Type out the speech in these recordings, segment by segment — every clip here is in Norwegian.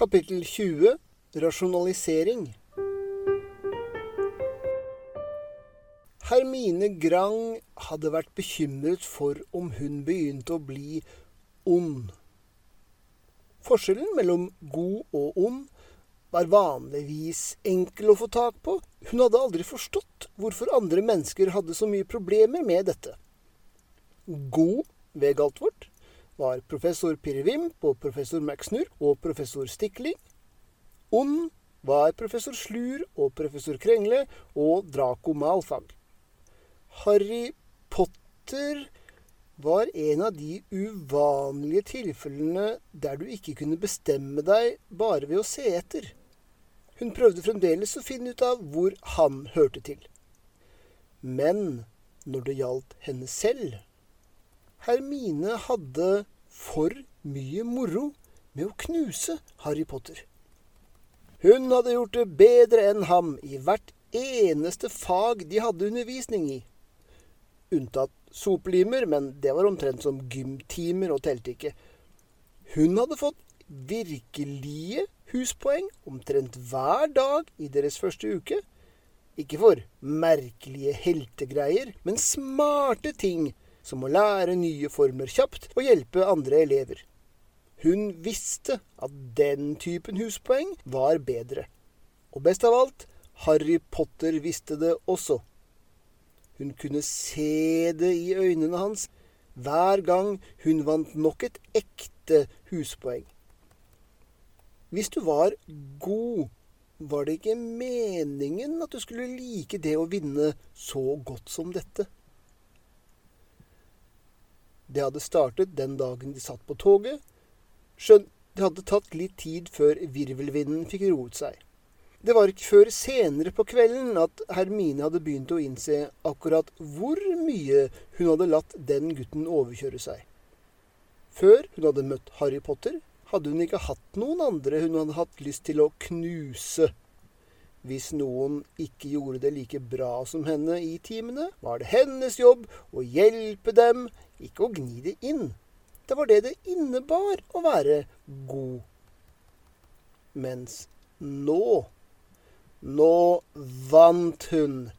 Kapittel 20 Rasjonalisering Hermine Grang hadde vært bekymret for om hun begynte å bli ond. Forskjellen mellom god og ond var vanligvis enkel å få tak på. Hun hadde aldri forstått hvorfor andre mennesker hadde så mye problemer med dette. God ved Galtvort var professor Pirrevimp og professor Maxnur og professor Stikling. Ond var professor Slur og professor Krengle og Draco Malfag. Harry Potter var en av de uvanlige tilfellene der du ikke kunne bestemme deg bare ved å se etter. Hun prøvde fremdeles å finne ut av hvor han hørte til. Men når det gjaldt henne selv Hermine hadde for mye moro med å knuse Harry Potter. Hun hadde gjort det bedre enn ham i hvert eneste fag de hadde undervisning i. Unntatt soplimer, men det var omtrent som gymtimer og telte ikke. Hun hadde fått virkelige huspoeng omtrent hver dag i deres første uke. Ikke for merkelige heltegreier, men smarte ting, som å lære nye former kjapt og hjelpe andre elever. Hun visste at den typen huspoeng var bedre. Og best av alt, Harry Potter visste det også. Hun kunne se det i øynene hans hver gang hun vant nok et ekte huspoeng. Hvis du var god, var det ikke meningen at du skulle like det å vinne så godt som dette. Det hadde startet den dagen de satt på toget. Skjønt det hadde tatt litt tid før virvelvinden fikk roet seg. Det var ikke før senere på kvelden at Hermine hadde begynt å innse akkurat hvor mye hun hadde latt den gutten overkjøre seg. Før hun hadde møtt Harry Potter, hadde hun ikke hatt noen andre hun hadde hatt lyst til å knuse. Hvis noen ikke gjorde det like bra som henne i timene, var det hennes jobb å hjelpe dem, ikke å gni det inn. Det var det det innebar å være god. Mens nå nå vant hun.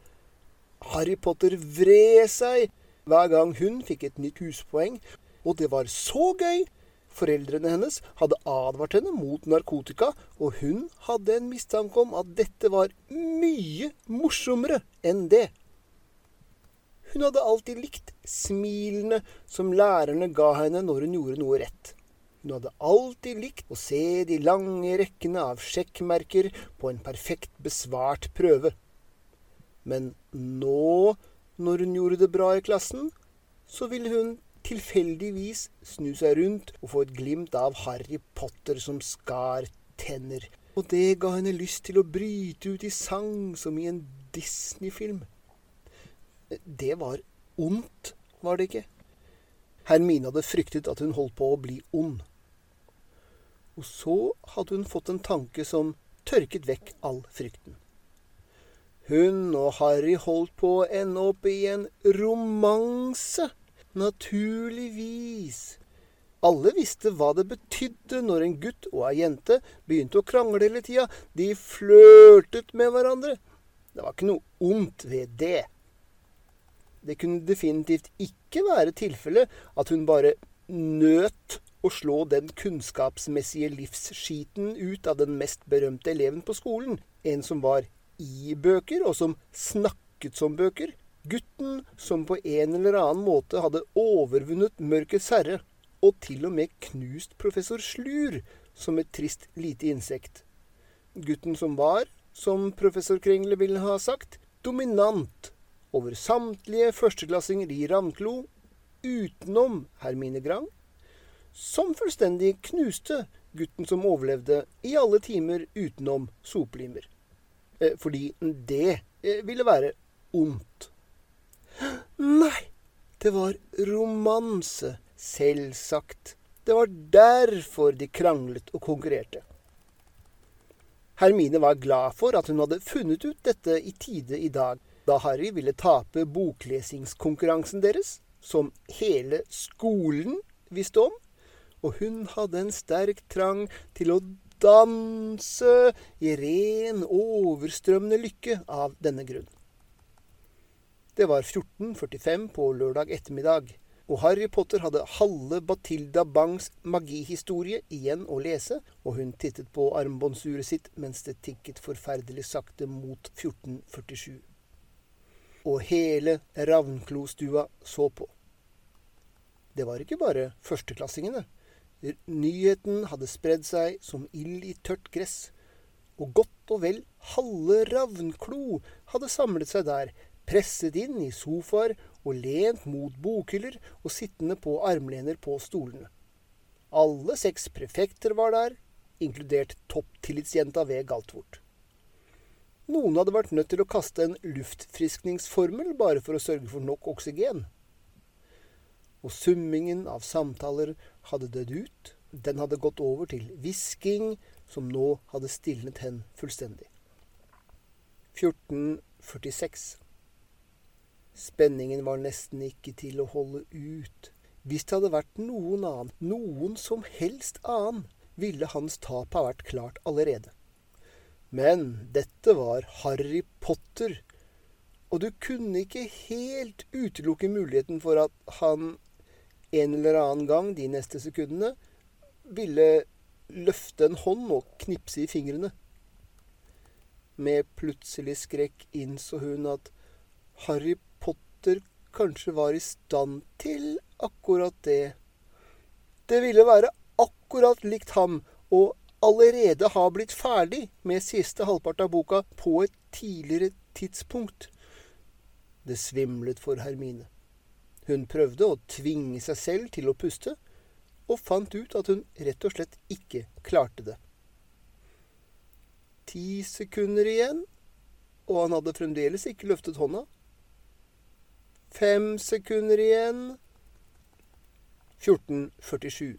Harry Potter vred seg hver gang hun fikk et nytt huspoeng, og det var så gøy. Foreldrene hennes hadde advart henne mot narkotika, og hun hadde en mistanke om at dette var mye morsommere enn det. Hun hadde alltid likt smilene som lærerne ga henne når hun gjorde noe rett. Hun hadde alltid likt å se de lange rekkene av sjekkmerker på en perfekt besvart prøve. Men nå, når hun gjorde det bra i klassen, så ville hun tilfeldigvis snu seg rundt og få et glimt av Harry Potter som skar tenner. Og det ga henne lyst til å bryte ut i sang som i en Disney-film. Det var ondt, var det ikke? Hermine hadde fryktet at hun holdt på å bli ond. Og så hadde hun fått en tanke som tørket vekk all frykten. Hun og Harry holdt på å ende opp i en romanse. Naturligvis. Alle visste hva det betydde når en gutt og ei jente begynte å krangle hele tida. De flørtet med hverandre. Det var ikke noe ondt ved det. Det kunne definitivt ikke være tilfellet at hun bare nøt å slå den kunnskapsmessige livsskiten ut av den mest berømte eleven på skolen. En som var i bøker, og som snakket som bøker. Gutten som på en eller annen måte hadde overvunnet mørkets herre, og til og med knust professor Slur som et trist lite insekt. Gutten som var, som professor Krengle ville ha sagt, dominant over samtlige førsteklassinger i Ravnklo, utenom Hermine Grang, som fullstendig knuste gutten som overlevde i alle timer utenom soplimer. Eh, fordi det eh, ville være ondt. Nei, det var romanse. Selvsagt. Det var derfor de kranglet og konkurrerte. Hermine var glad for at hun hadde funnet ut dette i tide i dag, da Harry ville tape boklesingskonkurransen deres, som hele skolen visste om, og hun hadde en sterk trang til å danse i ren, overstrømmende lykke av denne grunn. Det var 14.45 på lørdag ettermiddag, og Harry Potter hadde halve Batilda Bangs magihistorie igjen å lese, og hun tittet på armbåndsuret sitt mens det tikket forferdelig sakte mot 1447. Og hele Ravnklo-stua så på. Det var ikke bare førsteklassingene. Nyheten hadde spredd seg som ild i tørt gress, og godt og vel halve Ravnklo hadde samlet seg der, presset inn i sofaer og lent mot bokhyller og sittende på armlener på stolene. Alle seks prefekter var der, inkludert topptillitsjenta ved Galtvort. Noen hadde vært nødt til å kaste en luftfriskningsformel bare for å sørge for nok oksygen og summingen av samtaler hadde dødd ut. Den hadde gått over til hvisking, som nå hadde stilnet hen fullstendig. 1446. Spenningen var nesten ikke til å holde ut. Hvis det hadde vært noen annen, noen som helst annen, ville hans tap ha vært klart allerede. Men dette var Harry Potter, og du kunne ikke helt utelukke muligheten for at han en eller annen gang de neste sekundene ville løfte en hånd og knipse i fingrene. Med plutselig skrekk innså hun at Harry Potter kanskje var i stand til akkurat det. Det ville være akkurat likt ham og allerede ha blitt ferdig med siste halvpart av boka på et tidligere tidspunkt. Det svimlet for Hermine. Hun prøvde å tvinge seg selv til å puste, og fant ut at hun rett og slett ikke klarte det. Ti sekunder igjen, og han hadde fremdeles ikke løftet hånda. Fem sekunder igjen. 1447.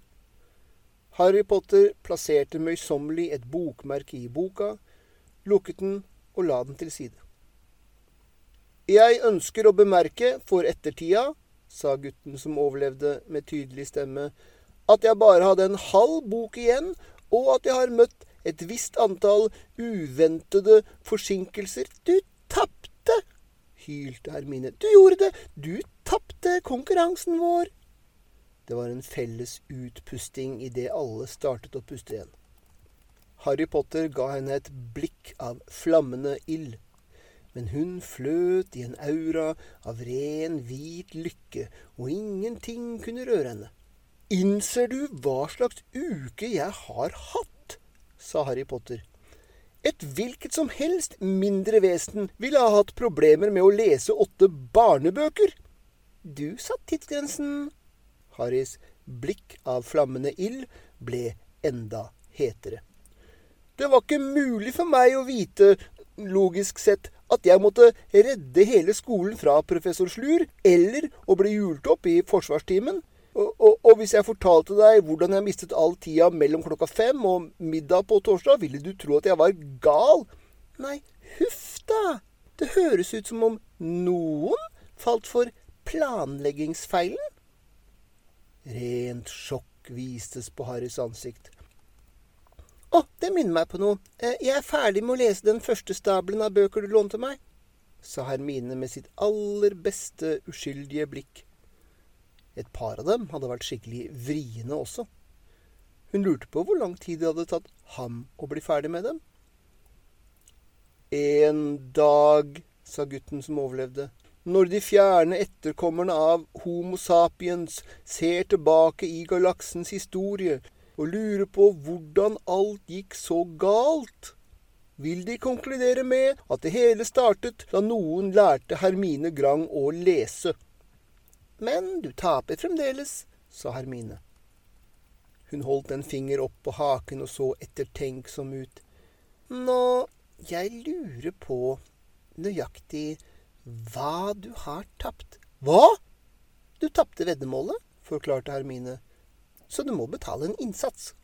Harry Potter plasserte møysommelig et bokmerke i boka, lukket den og la den til side. Jeg ønsker å bemerke for ettertida sa gutten som overlevde med tydelig stemme, at jeg bare hadde en halv bok igjen, og at jeg har møtt et visst antall uventede forsinkelser. Du tapte! Hylte Hermine. Du gjorde det! Du tapte konkurransen vår! Det var en felles utpusting idet alle startet å puste igjen. Harry Potter ga henne et blikk av flammende ild men hun fløt i en aura av ren, hvit lykke, og ingenting kunne røre henne. Innser du hva slags uke jeg har hatt? sa Harry Potter. Et hvilket som helst mindre vesen ville ha hatt problemer med å lese åtte barnebøker. Du satt tidsgrensen. Harrys blikk av flammende ild ble enda hetere. Det var ikke mulig for meg å vite, logisk sett, at jeg måtte redde hele skolen fra professor Slur, eller å bli hjult opp i forsvarstimen. Og, og, og, hvis jeg fortalte deg hvordan jeg mistet all tida mellom klokka fem og middag på torsdag, ville du tro at jeg var gal. Nei, huff da. Det høres ut som om noen falt for planleggingsfeilen. Rent sjokk vistes på Harrys ansikt. Å, det minner meg på noe. Eh, jeg er ferdig med å lese den første stabelen av bøker du lånte meg, sa Hermine med sitt aller beste uskyldige blikk. Et par av dem hadde vært skikkelig vriene også. Hun lurte på hvor lang tid det hadde tatt ham å bli ferdig med dem. En dag, sa gutten som overlevde, når de fjerne etterkommerne av Homo sapiens ser tilbake i galaksens historie, og lurer på hvordan alt gikk så galt. Vil de konkludere med at det hele startet da noen lærte Hermine Grang å lese. Men du taper fremdeles, sa Hermine. Hun holdt en finger opp på haken og så ettertenksom ut. Nå, jeg lurer på nøyaktig hva du har tapt. Hva? Du tapte veddemålet, forklarte Hermine så du må betale en innsats.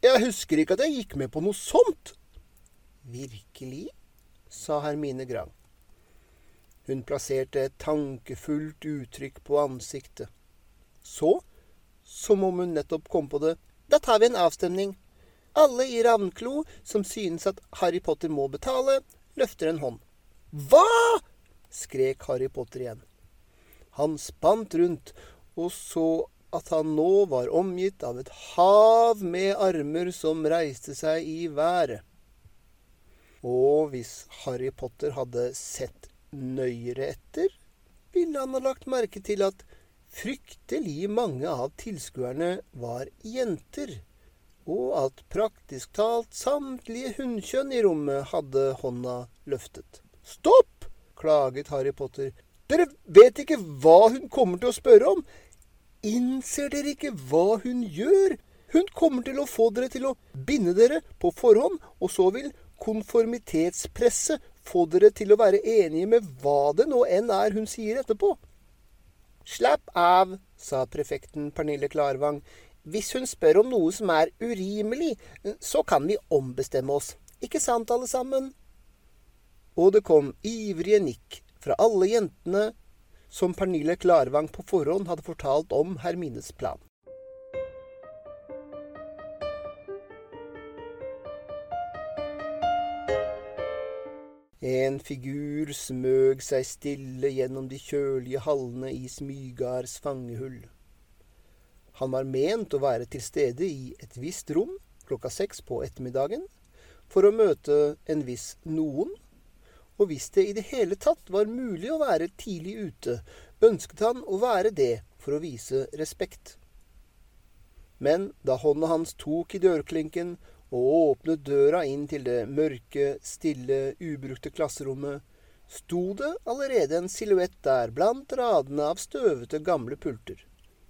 Jeg husker ikke at jeg gikk med på noe sånt. Virkelig? sa Hermine Grang. Hun plasserte et tankefullt uttrykk på ansiktet. Så, som om hun nettopp kom på det, da tar vi en avstemning. Alle i Ravnklo som synes at Harry Potter må betale, løfter en hånd. Hva? skrek Harry Potter igjen. Han spant rundt og så at han nå var omgitt av et hav med armer som reiste seg i været. Og hvis Harry Potter hadde sett nøyere etter, ville han ha lagt merke til at fryktelig mange av tilskuerne var jenter, og at praktisk talt samtlige hunnkjønn i rommet hadde hånda løftet. Stopp! klaget Harry Potter. Dere vet ikke hva hun kommer til å spørre om. Innser dere ikke hva hun gjør? Hun kommer til å få dere til å binde dere på forhånd, og så vil konformitetspresset få dere til å være enige med hva det nå enn er hun sier etterpå. Slapp av, sa prefekten Pernille Klarvang. Hvis hun spør om noe som er urimelig, så kan vi ombestemme oss. Ikke sant, alle sammen? Og det kom ivrige nikk fra alle jentene som Pernille Klarvang på forhånd hadde fortalt om Hermines plan. En figur smøg seg stille gjennom de kjølige hallene i Smygards fangehull. Han var ment å være til stede i et visst rom klokka seks på ettermiddagen for å møte en viss noen, og hvis det i det hele tatt var mulig å være tidlig ute, ønsket han å være det for å vise respekt. Men da hånda hans tok i dørklinken og åpnet døra inn til det mørke, stille, ubrukte klasserommet, sto det allerede en silhuett der blant radene av støvete, gamle pulter.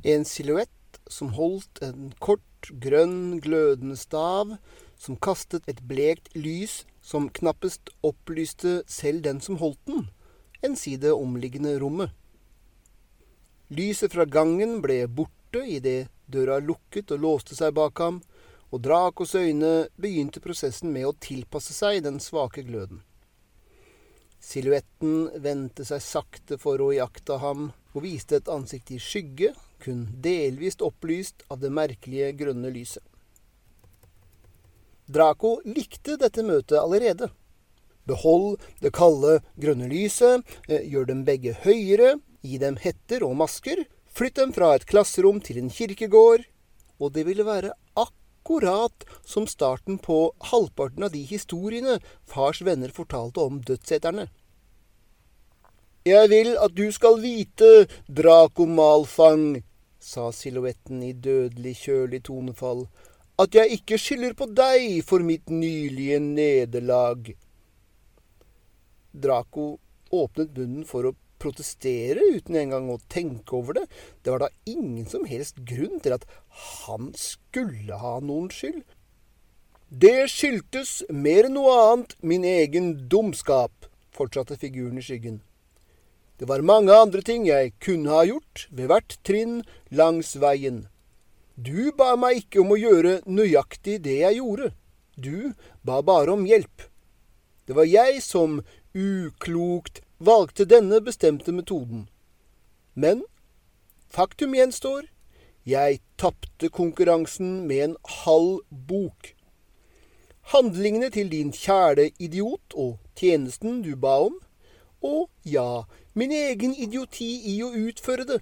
En silhuett som holdt en kort, grønn, glødende stav, som kastet et blekt lys som knappest opplyste selv den som holdt den, enn si det omliggende rommet. Lyset fra gangen ble borte idet døra lukket og låste seg bak ham, og Dracos øyne begynte prosessen med å tilpasse seg den svake gløden. Silhuetten vendte seg sakte for å iaktta ham, og viste et ansikt i skygge, kun delvis opplyst av det merkelige grønne lyset. Draco likte dette møtet allerede. Behold det kalde, grønne lyset, eh, gjør dem begge høyere, gi dem hetter og masker, flytt dem fra et klasserom til en kirkegård, og det ville være akkurat akkurat som starten på halvparten av de historiene fars venner fortalte om dødseterne. Jeg vil at du skal vite, Draco Malfang, sa silhuetten i dødelig kjølig tonefall, at jeg ikke skylder på deg for mitt nylige nederlag. Draco åpnet munnen for å protestere uten engang å tenke over det. Det var da ingen som helst grunn til at han skulle ha noen skyld. Det skyldtes mer enn noe annet min egen dumskap, fortsatte figuren i skyggen. Det var mange andre ting jeg kunne ha gjort ved hvert trinn langs veien. Du ba meg ikke om å gjøre nøyaktig det jeg gjorde. Du ba bare om hjelp. Det var jeg som uklokt valgte denne bestemte metoden. Men faktum gjenstår. Jeg tapte konkurransen med en halv bok. Handlingene til din kjære idiot og tjenesten du ba om, og ja, min egen idioti i å utføre det,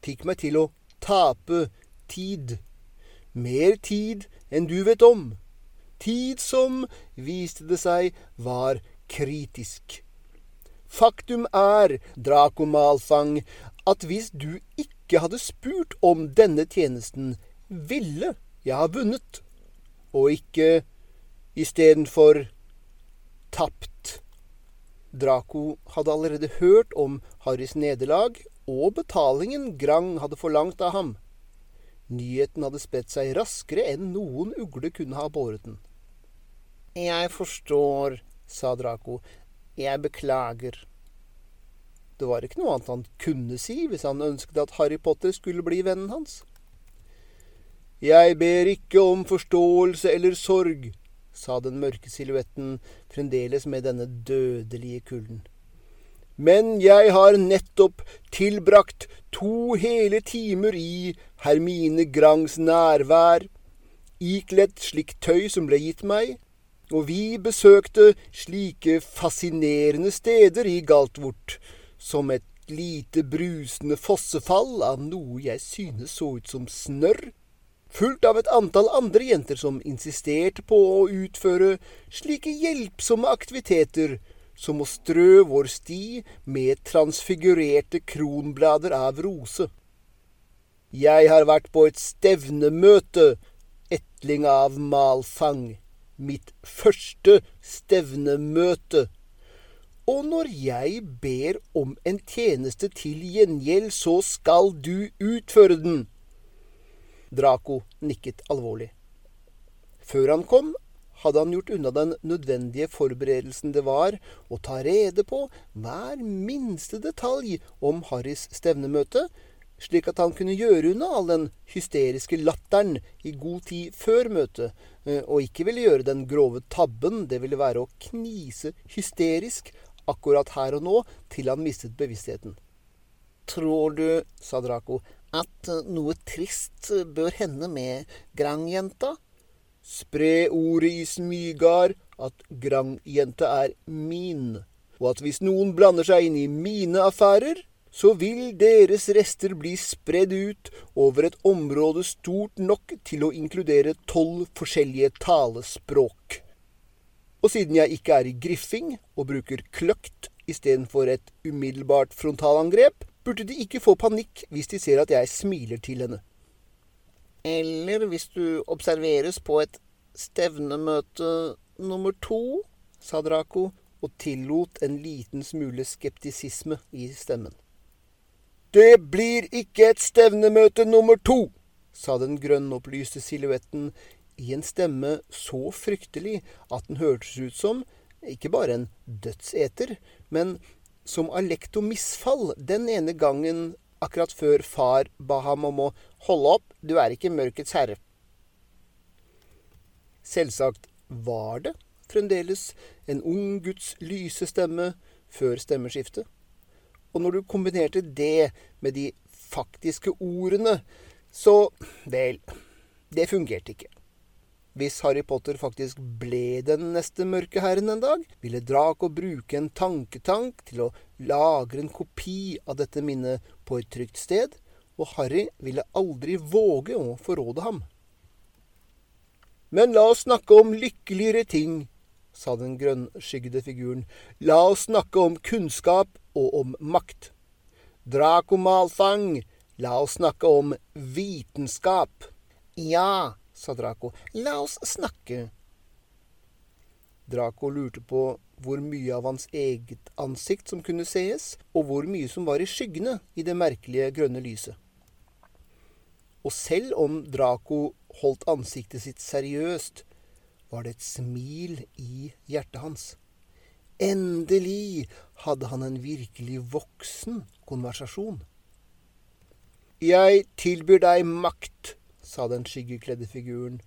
fikk meg til å tape tid. Mer tid enn du vet om. Tid som, viste det seg, var kritisk. Faktum er, Draco Malfang, at hvis du ikke hadde spurt om denne tjenesten, ville jeg ha vunnet, og ikke istedenfor tapt. Draco hadde allerede hørt om Harrys nederlag og betalingen Grang hadde forlangt av ham. Nyheten hadde spredt seg raskere enn noen ugle kunne ha båret den. Jeg forstår, sa Draco. Jeg beklager. Det var ikke noe annet han kunne si hvis han ønsket at Harry Potter skulle bli vennen hans. Jeg ber ikke om forståelse eller sorg, sa den mørke silhuetten, fremdeles med denne dødelige kulden. Men jeg har nettopp tilbrakt to hele timer i Hermine Grangs nærvær. ikledd slikt tøy som ble gitt meg, og vi besøkte slike fascinerende steder i Galtvort, som et lite brusende fossefall av noe jeg synes så ut som snørr, fulgt av et antall andre jenter som insisterte på å utføre slike hjelpsomme aktiviteter som å strø vår sti med transfigurerte kronblader av rose. Jeg har vært på et stevnemøte, etling av Malfang, mitt første stevnemøte. Og når jeg ber om en tjeneste til gjengjeld, så skal du utføre den. Draco nikket alvorlig. Før han kom, hadde han gjort unna den nødvendige forberedelsen det var å ta rede på hver minste detalj om Harrys stevnemøte, slik at han kunne gjøre unna all den hysteriske latteren i god tid før møtet, eh, og ikke ville gjøre den grove tabben det ville være å knise hysterisk akkurat her og nå til han mistet bevisstheten. Tror du, sa Draco, at noe trist bør hende med Grang-jenta? Spre ordet i smygar at Grang-jenta er min, og at hvis noen blander seg inn i mine affærer, så vil deres rester bli spredd ut over et område stort nok til å inkludere tolv forskjellige talespråk. Og siden jeg ikke er i griffing og bruker kløkt istedenfor et umiddelbart frontalangrep, burde de ikke få panikk hvis de ser at jeg smiler til henne. Eller hvis du observeres på et stevnemøte nummer to, sa Draco og tillot en liten smule skeptisisme i stemmen. Det blir ikke et stevnemøte nummer to, sa den grønnopplyste silhuetten i en stemme så fryktelig at den hørtes ut som ikke bare en dødseter, men som alektomisfall den ene gangen akkurat før far ba ham om å holde opp, du er ikke mørkets herre. Selvsagt var det fremdeles en ung guds lyse stemme før stemmeskiftet. Og når du kombinerte det med de faktiske ordene, så vel, det fungerte ikke. Hvis Harry Potter faktisk ble den neste mørke herren en dag, ville Draco bruke en tanketank til å lagre en kopi av dette minnet på et trygt sted, og Harry ville aldri våge å forråde ham. Men la oss snakke om lykkeligere ting, sa den grønnskyggede figuren. La oss snakke om kunnskap og om makt. Draco Malfang, la oss snakke om vitenskap. Ja, sa Draco. La oss snakke. Draco lurte på hvor mye av hans eget ansikt som kunne sees, og hvor mye som var i skyggene i det merkelige grønne lyset. Og selv om Draco holdt ansiktet sitt seriøst, var det et smil i hjertet hans. Endelig hadde han en virkelig voksen konversasjon. Jeg tilbyr deg makt, sa den skyggekledde figuren,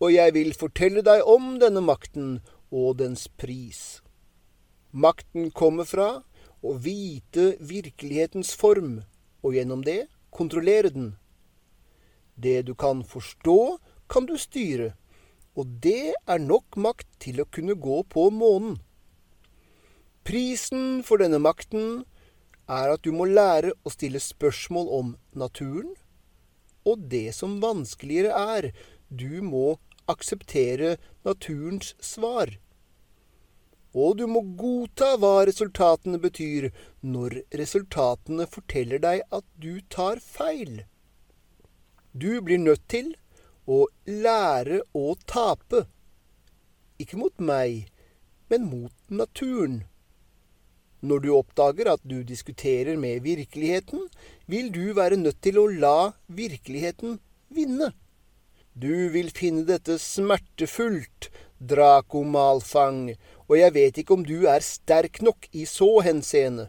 og jeg vil fortelle deg om denne makten og dens pris. Makten kommer fra å vite virkelighetens form, og gjennom det kontrollere den. Det du kan forstå, kan du styre, og det er nok makt til å kunne gå på månen. Prisen for denne makten er at du må lære å stille spørsmål om naturen, og det som vanskeligere er, du må akseptere naturens svar. Og du må godta hva resultatene betyr, når resultatene forteller deg at du tar feil. Du blir nødt til å lære å tape. Ikke mot meg, men mot naturen. Når du oppdager at du diskuterer med virkeligheten, vil du være nødt til å la virkeligheten vinne. Du vil finne dette smertefullt, Draco Malfang, og jeg vet ikke om du er sterk nok i så henseende.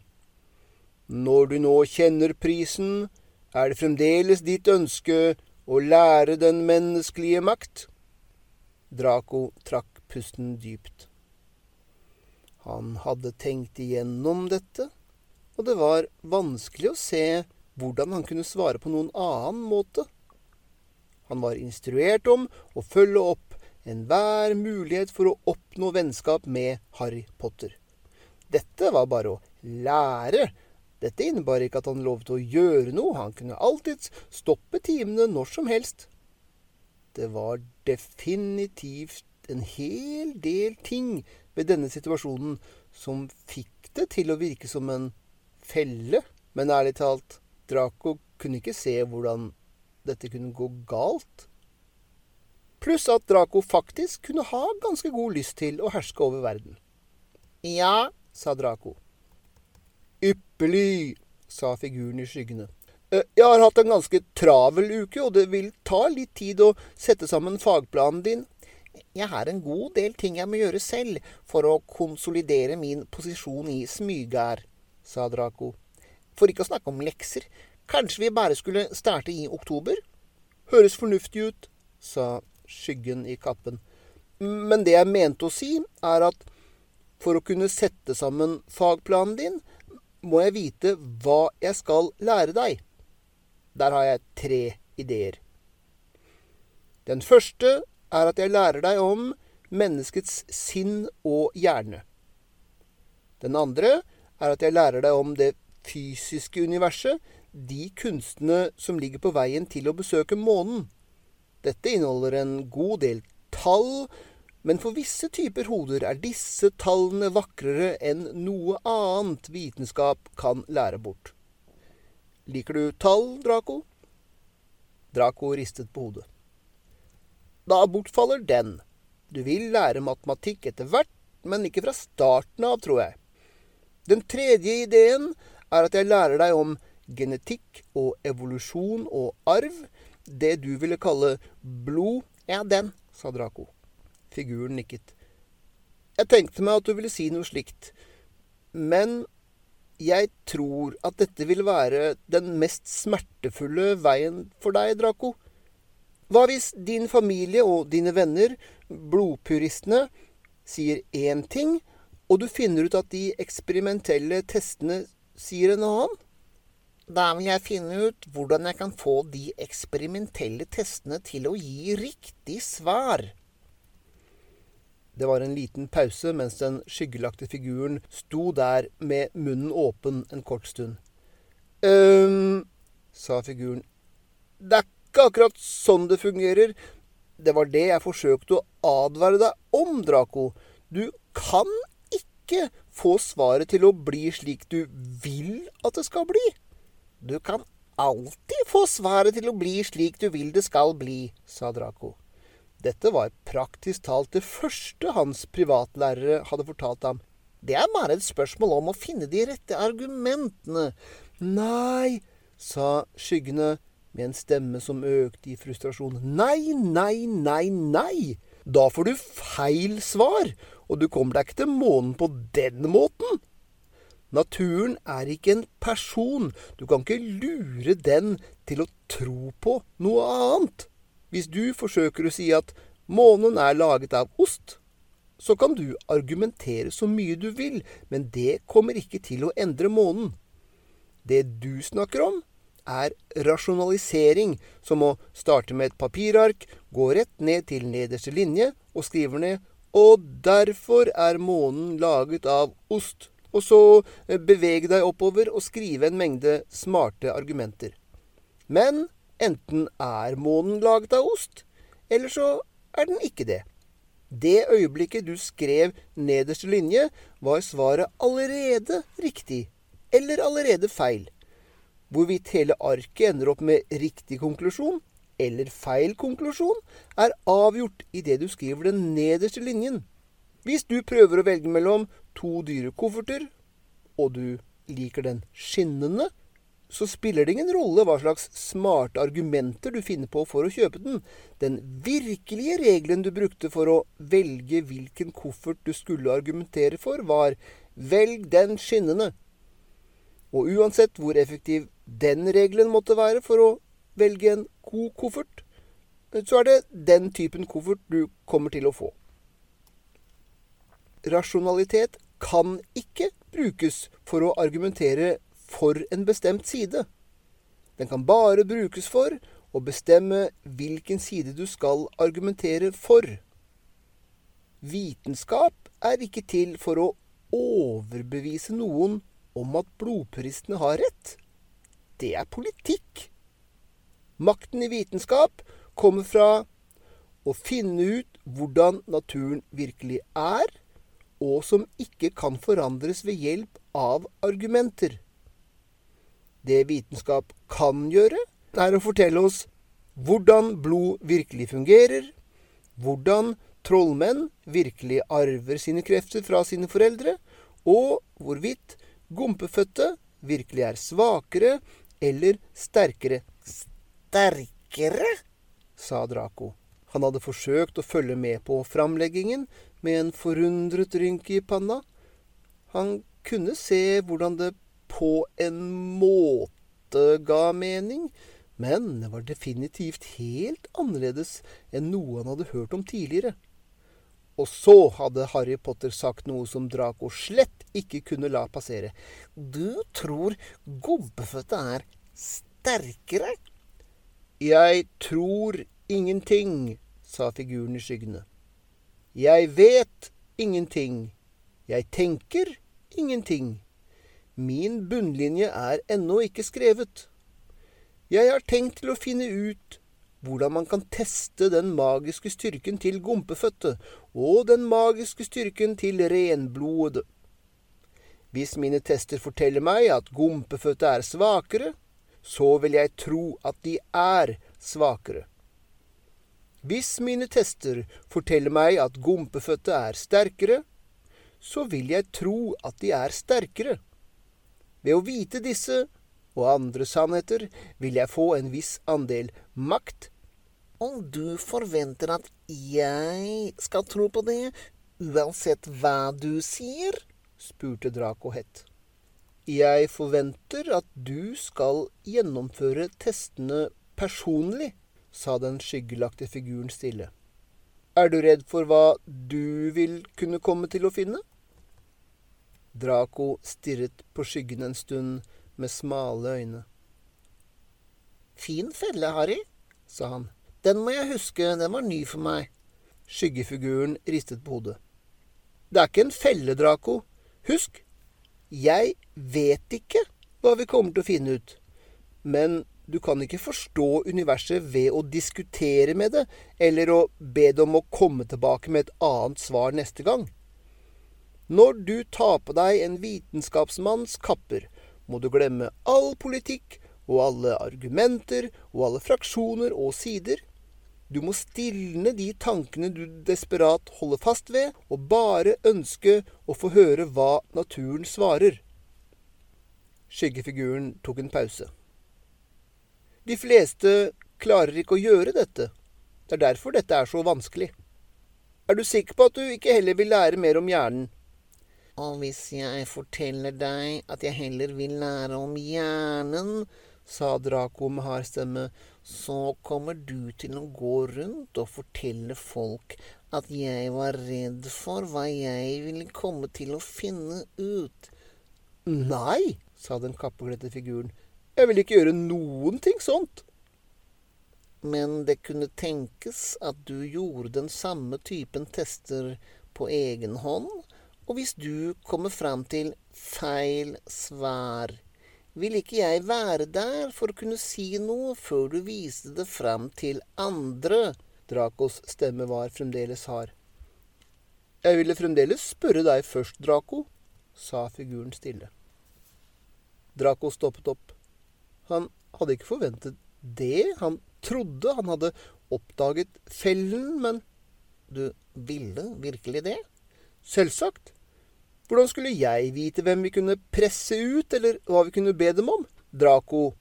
Når du nå kjenner prisen, er det fremdeles ditt ønske å lære den menneskelige makt? Draco trakk pusten dypt. Han hadde tenkt igjennom dette, og det var vanskelig å se hvordan han kunne svare på noen annen måte. Han var instruert om å følge opp enhver mulighet for å oppnå vennskap med Harry Potter. Dette var bare å lære. Dette innebar ikke at han lovet å gjøre noe, han kunne alltids stoppe timene når som helst. Det var definitivt en hel del ting ved denne situasjonen som fikk det til å virke som en felle. Men ærlig talt, Draco kunne ikke se hvordan dette kunne gå galt. Pluss at Draco faktisk kunne ha ganske god lyst til å herske over verden. Ja, sa Draco. Ypperlig, sa figuren i skyggene. Eh, jeg har hatt en ganske travel uke, og det vil ta litt tid å sette sammen fagplanen din. Jeg har en god del ting jeg må gjøre selv for å konsolidere min posisjon i Smygar, sa Draco. For ikke å snakke om lekser. Kanskje vi bare skulle starte i oktober? Høres fornuftig ut, sa skyggen i kappen. Men det jeg mente å si, er at for å kunne sette sammen fagplanen din, må jeg vite hva jeg skal lære deg. Der har jeg tre ideer. Den første er at jeg lærer deg om menneskets sinn og hjerne. Den andre er at jeg lærer deg om det fysiske universet, de kunstene som ligger på veien til å besøke månen. Dette inneholder en god del tall, men for visse typer hoder er disse tallene vakrere enn noe annet vitenskap kan lære bort. Liker du tall, Draco? Draco ristet på hodet. Da bortfaller den. Du vil lære matematikk etter hvert, men ikke fra starten av, tror jeg. Den tredje ideen er at jeg lærer deg om genetikk og evolusjon og arv, det du ville kalle blod, er den, sa Draco. Figuren nikket. Jeg tenkte meg at du ville si noe slikt, men jeg tror at dette vil være den mest smertefulle veien for deg, Draco. Hva hvis din familie og dine venner, blodpuristene, sier én ting, og du finner ut at de eksperimentelle testene sier en annen? Da vil jeg finne ut hvordan jeg kan få de eksperimentelle testene til å gi riktig svar. Det var en liten pause mens den skyggelagte figuren sto der med munnen åpen en kort stund. Ehm, sa figuren. Det er ikke akkurat sånn det fungerer. Det var det jeg forsøkte å advare deg om, Draco. Du kan ikke få svaret til å bli slik du vil at det skal bli. Du kan alltid få svaret til å bli slik du vil det skal bli, sa Draco. Dette var praktisk talt det første hans privatlærere hadde fortalt ham. Det er bare et spørsmål om å finne de rette argumentene. Nei, sa skyggene med en stemme som økte i frustrasjon. Nei, nei, nei, nei! Da får du feil svar, og du kommer deg ikke til månen på den måten. Naturen er ikke en person. Du kan ikke lure den til å tro på noe annet. Hvis du forsøker å si at månen er laget av ost, så kan du argumentere så mye du vil, men det kommer ikke til å endre månen. Det du snakker om, er rasjonalisering, som å starte med et papirark, gå rett ned til nederste linje og skrive ned 'Og derfor er månen laget av ost'. Og så eh, bevege deg oppover og skrive en mengde smarte argumenter. Men enten er månen laget av ost, eller så er den ikke det. Det øyeblikket du skrev nederste linje, var svaret allerede riktig, eller allerede feil. Hvorvidt hele arket ender opp med riktig konklusjon eller feil konklusjon, er avgjort idet du skriver den nederste linjen. Hvis du prøver å velge mellom to dyre kofferter, og du liker den skinnende, så spiller det ingen rolle hva slags smarte argumenter du finner på for å kjøpe den. Den virkelige regelen du brukte for å velge hvilken koffert du skulle argumentere for, var velg den skinnende. Og uansett hvor effektiv den regelen måtte være for å velge en god koffert, så er det den typen koffert du kommer til å få. Rasjonalitet kan ikke brukes for å argumentere for en bestemt side. Den kan bare brukes for å bestemme hvilken side du skal argumentere for. Vitenskap er ikke til for å overbevise noen om at blodpuristene har rett. Det er politikk. Makten i vitenskap kommer fra å finne ut hvordan naturen virkelig er, og som ikke kan forandres ved hjelp av argumenter. Det vitenskap kan gjøre, er å fortelle oss hvordan blod virkelig fungerer, hvordan trollmenn virkelig arver sine krefter fra sine foreldre, og hvorvidt gompefødte virkelig er svakere eller sterkere. Sterkere? sa Draco. Han hadde forsøkt å følge med på framleggingen med en forundret rynke i panna. Han kunne se hvordan det på en måte ga mening, men det var definitivt helt annerledes enn noe han hadde hørt om tidligere. Og så hadde Harry Potter sagt noe som Draco slett ikke kunne la passere. Du tror gobbefødte er sterkere? Jeg tror ingenting, sa figuren i skyggene. Jeg vet ingenting. Jeg tenker ingenting. Min bunnlinje er ennå ikke skrevet. Jeg har tenkt til å finne ut hvordan man kan teste den magiske styrken til gompefødte og den magiske styrken til renblodede. Hvis mine tester forteller meg at gompefødte er svakere, så vil jeg tro at de er svakere. Hvis mine tester forteller meg at gompefødte er sterkere, så vil jeg tro at de er sterkere. Ved å vite disse og andre sannheter vil jeg få en viss andel makt. Og du forventer at jeg skal tro på det, uansett hva du sier? spurte Draco hett. Jeg forventer at du skal gjennomføre testene personlig, sa den skyggelagte figuren stille. Er du redd for hva du vil kunne komme til å finne? Draco stirret på skyggen en stund med smale øyne. Fin felle, Harry, sa han. Den må jeg huske, den var ny for meg. Skyggefiguren ristet på hodet. Det er ikke en felle, Draco. Husk, jeg vet ikke hva vi kommer til å finne ut. Men du kan ikke forstå universet ved å diskutere med det, eller å be det om å komme tilbake med et annet svar neste gang. Når du tar på deg en vitenskapsmanns kapper, må du glemme all politikk og alle argumenter og alle fraksjoner og sider. Du må stilne de tankene du desperat holder fast ved, og bare ønske å få høre hva naturen svarer. Skyggefiguren tok en pause. De fleste klarer ikke å gjøre dette. Det er derfor dette er så vanskelig. Er du sikker på at du ikke heller vil lære mer om hjernen? Og hvis jeg forteller deg at jeg heller vil lære om hjernen, sa Draco med hard stemme, så kommer du til å gå rundt og fortelle folk at jeg var redd for hva jeg ville komme til å finne ut. Nei, sa den kappekledte figuren. Jeg vil ikke gjøre noen ting sånt. Men det kunne tenkes at du gjorde den samme typen tester på egen hånd, og hvis du kommer fram til feil svar, vil ikke jeg være der for å kunne si noe før du viste det fram til andre. Dracos stemme var fremdeles hard. Jeg ville fremdeles spørre deg først, Draco, sa figuren stille. Draco stoppet opp. Han hadde ikke forventet det. Han trodde han hadde oppdaget fellen, men du ville virkelig det? Selvsagt. Hvordan skulle jeg vite hvem vi kunne presse ut, eller hva vi kunne be dem om? Draco,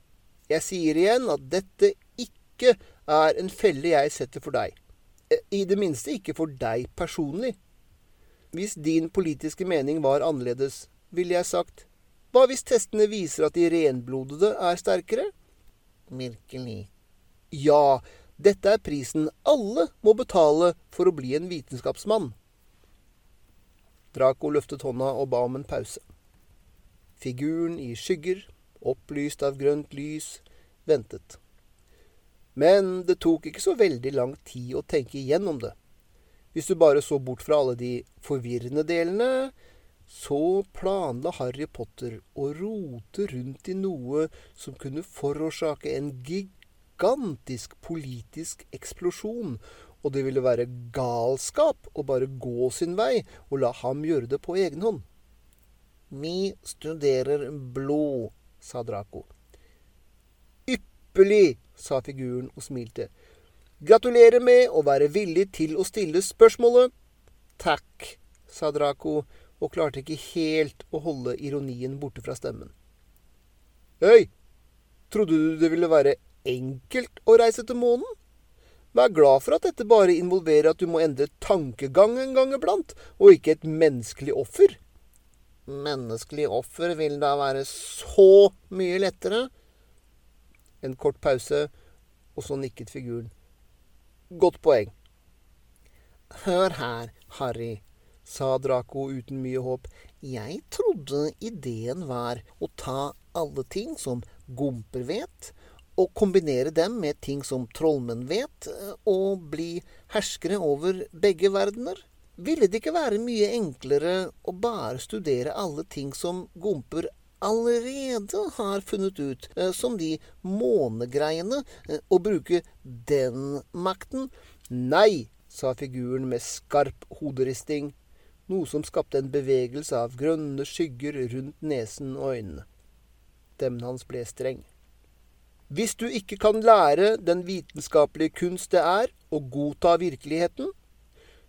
jeg sier igjen at dette ikke er en felle jeg setter for deg. I det minste ikke for deg personlig. Hvis din politiske mening var annerledes, ville jeg sagt hva hvis testene viser at de renblodede er sterkere? Virkelig. Ja, dette er prisen alle må betale for å bli en vitenskapsmann. Draco løftet hånda og ba om en pause. Figuren i skygger, opplyst av grønt lys, ventet. Men det tok ikke så veldig lang tid å tenke igjennom det. Hvis du bare så bort fra alle de forvirrende delene, så planla Harry Potter å rote rundt i noe som kunne forårsake en gigantisk politisk eksplosjon, og det ville være galskap å bare gå sin vei og la ham gjøre det på egen hånd. Vi studerer blod, sa Draco. Ypperlig, sa figuren og smilte. Gratulerer med å være villig til å stille spørsmålet. Takk, sa Draco og klarte ikke helt å holde ironien borte fra stemmen. Øy, trodde du det ville være enkelt å reise til månen? Vær glad for at dette bare involverer at du må endre tankegang en gang iblant, og ikke et menneskelig offer. Menneskelig offer vil da være så mye lettere. En kort pause, og så nikket figuren. Godt poeng. Hør her, Harry, sa Draco uten mye håp. Jeg trodde ideen var å ta alle ting som gomper vet, og kombinere dem med ting som trollmenn vet, og bli herskere over begge verdener. Ville det ikke være mye enklere å bare studere alle ting som gomper allerede har funnet ut, eh, som de månegreiene, eh, og bruke den makten? Nei, sa figuren med skarp hoderisting noe som skapte en bevegelse av grønne skygger rundt nesen og øynene. Stemmen hans ble streng. Hvis du ikke kan lære den vitenskapelige kunst det er å godta virkeligheten,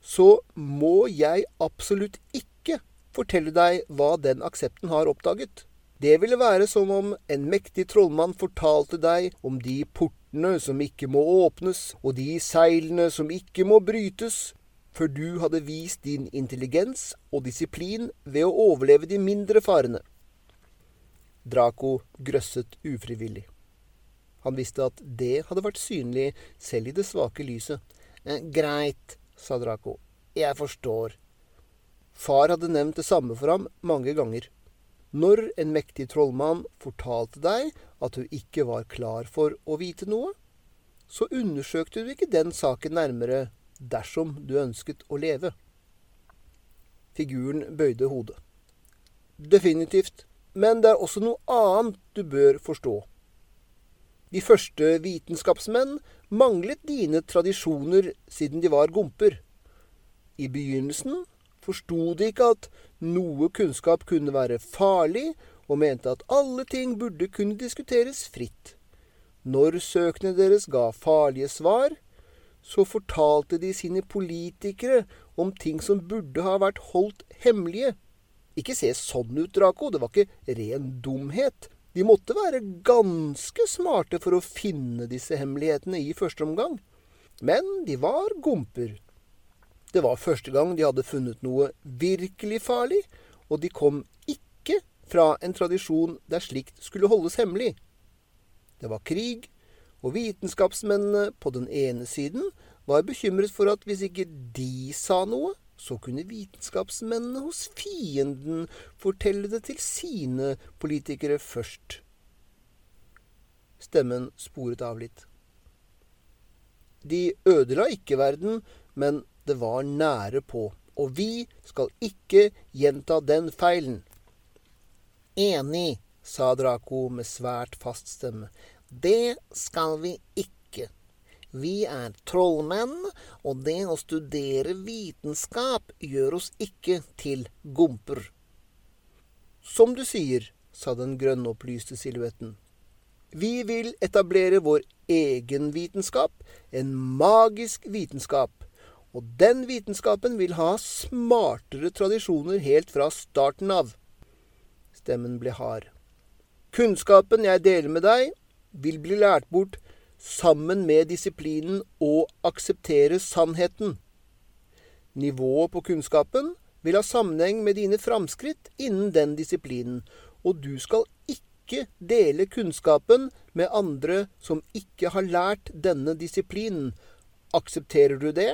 så må jeg absolutt ikke fortelle deg hva den aksepten har oppdaget. Det ville være som om en mektig trollmann fortalte deg om de portene som ikke må åpnes, og de seilene som ikke må brytes, før du hadde vist din intelligens og disiplin ved å overleve de mindre farene. Draco grøsset ufrivillig. Han visste at det hadde vært synlig selv i det svake lyset. Eh, greit, sa Draco. Jeg forstår. Far hadde nevnt det samme for ham mange ganger. Når en mektig trollmann fortalte deg at du ikke var klar for å vite noe, så undersøkte du ikke den saken nærmere dersom du ønsket å leve. Figuren bøyde hodet. Definitivt. Men det er også noe annet du bør forstå. De første vitenskapsmenn manglet dine tradisjoner siden de var gomper. I begynnelsen forsto de ikke at noe kunnskap kunne være farlig, og mente at alle ting burde kunne diskuteres fritt. Når søkene deres ga farlige svar, så fortalte de sine politikere om ting som burde ha vært holdt hemmelige. Ikke se sånn ut, Draco, det var ikke ren dumhet. De måtte være ganske smarte for å finne disse hemmelighetene i første omgang. Men de var gomper. Det var første gang de hadde funnet noe virkelig farlig, og de kom ikke fra en tradisjon der slikt skulle holdes hemmelig. Det var krig, og vitenskapsmennene på den ene siden var bekymret for at hvis ikke de sa noe, så kunne vitenskapsmennene hos fienden fortelle det til sine politikere først. Stemmen sporet av litt. De ødela ikke verden, men det var nære på, og vi skal ikke gjenta den feilen. Enig, sa Draco med svært fast stemme. Det skal vi ikke. Vi er trollmenn, og det å studere vitenskap gjør oss ikke til gomper. Som du sier, sa den grønnopplyste silhuetten. Vi vil etablere vår egen vitenskap, en magisk vitenskap. Og den vitenskapen vil ha smartere tradisjoner helt fra starten av. Stemmen ble hard. Kunnskapen jeg deler med deg, vil bli lært bort sammen med disiplinen å akseptere sannheten. Nivået på kunnskapen vil ha sammenheng med dine framskritt innen den disiplinen, og du skal ikke dele kunnskapen med andre som ikke har lært denne disiplinen. Aksepterer du det?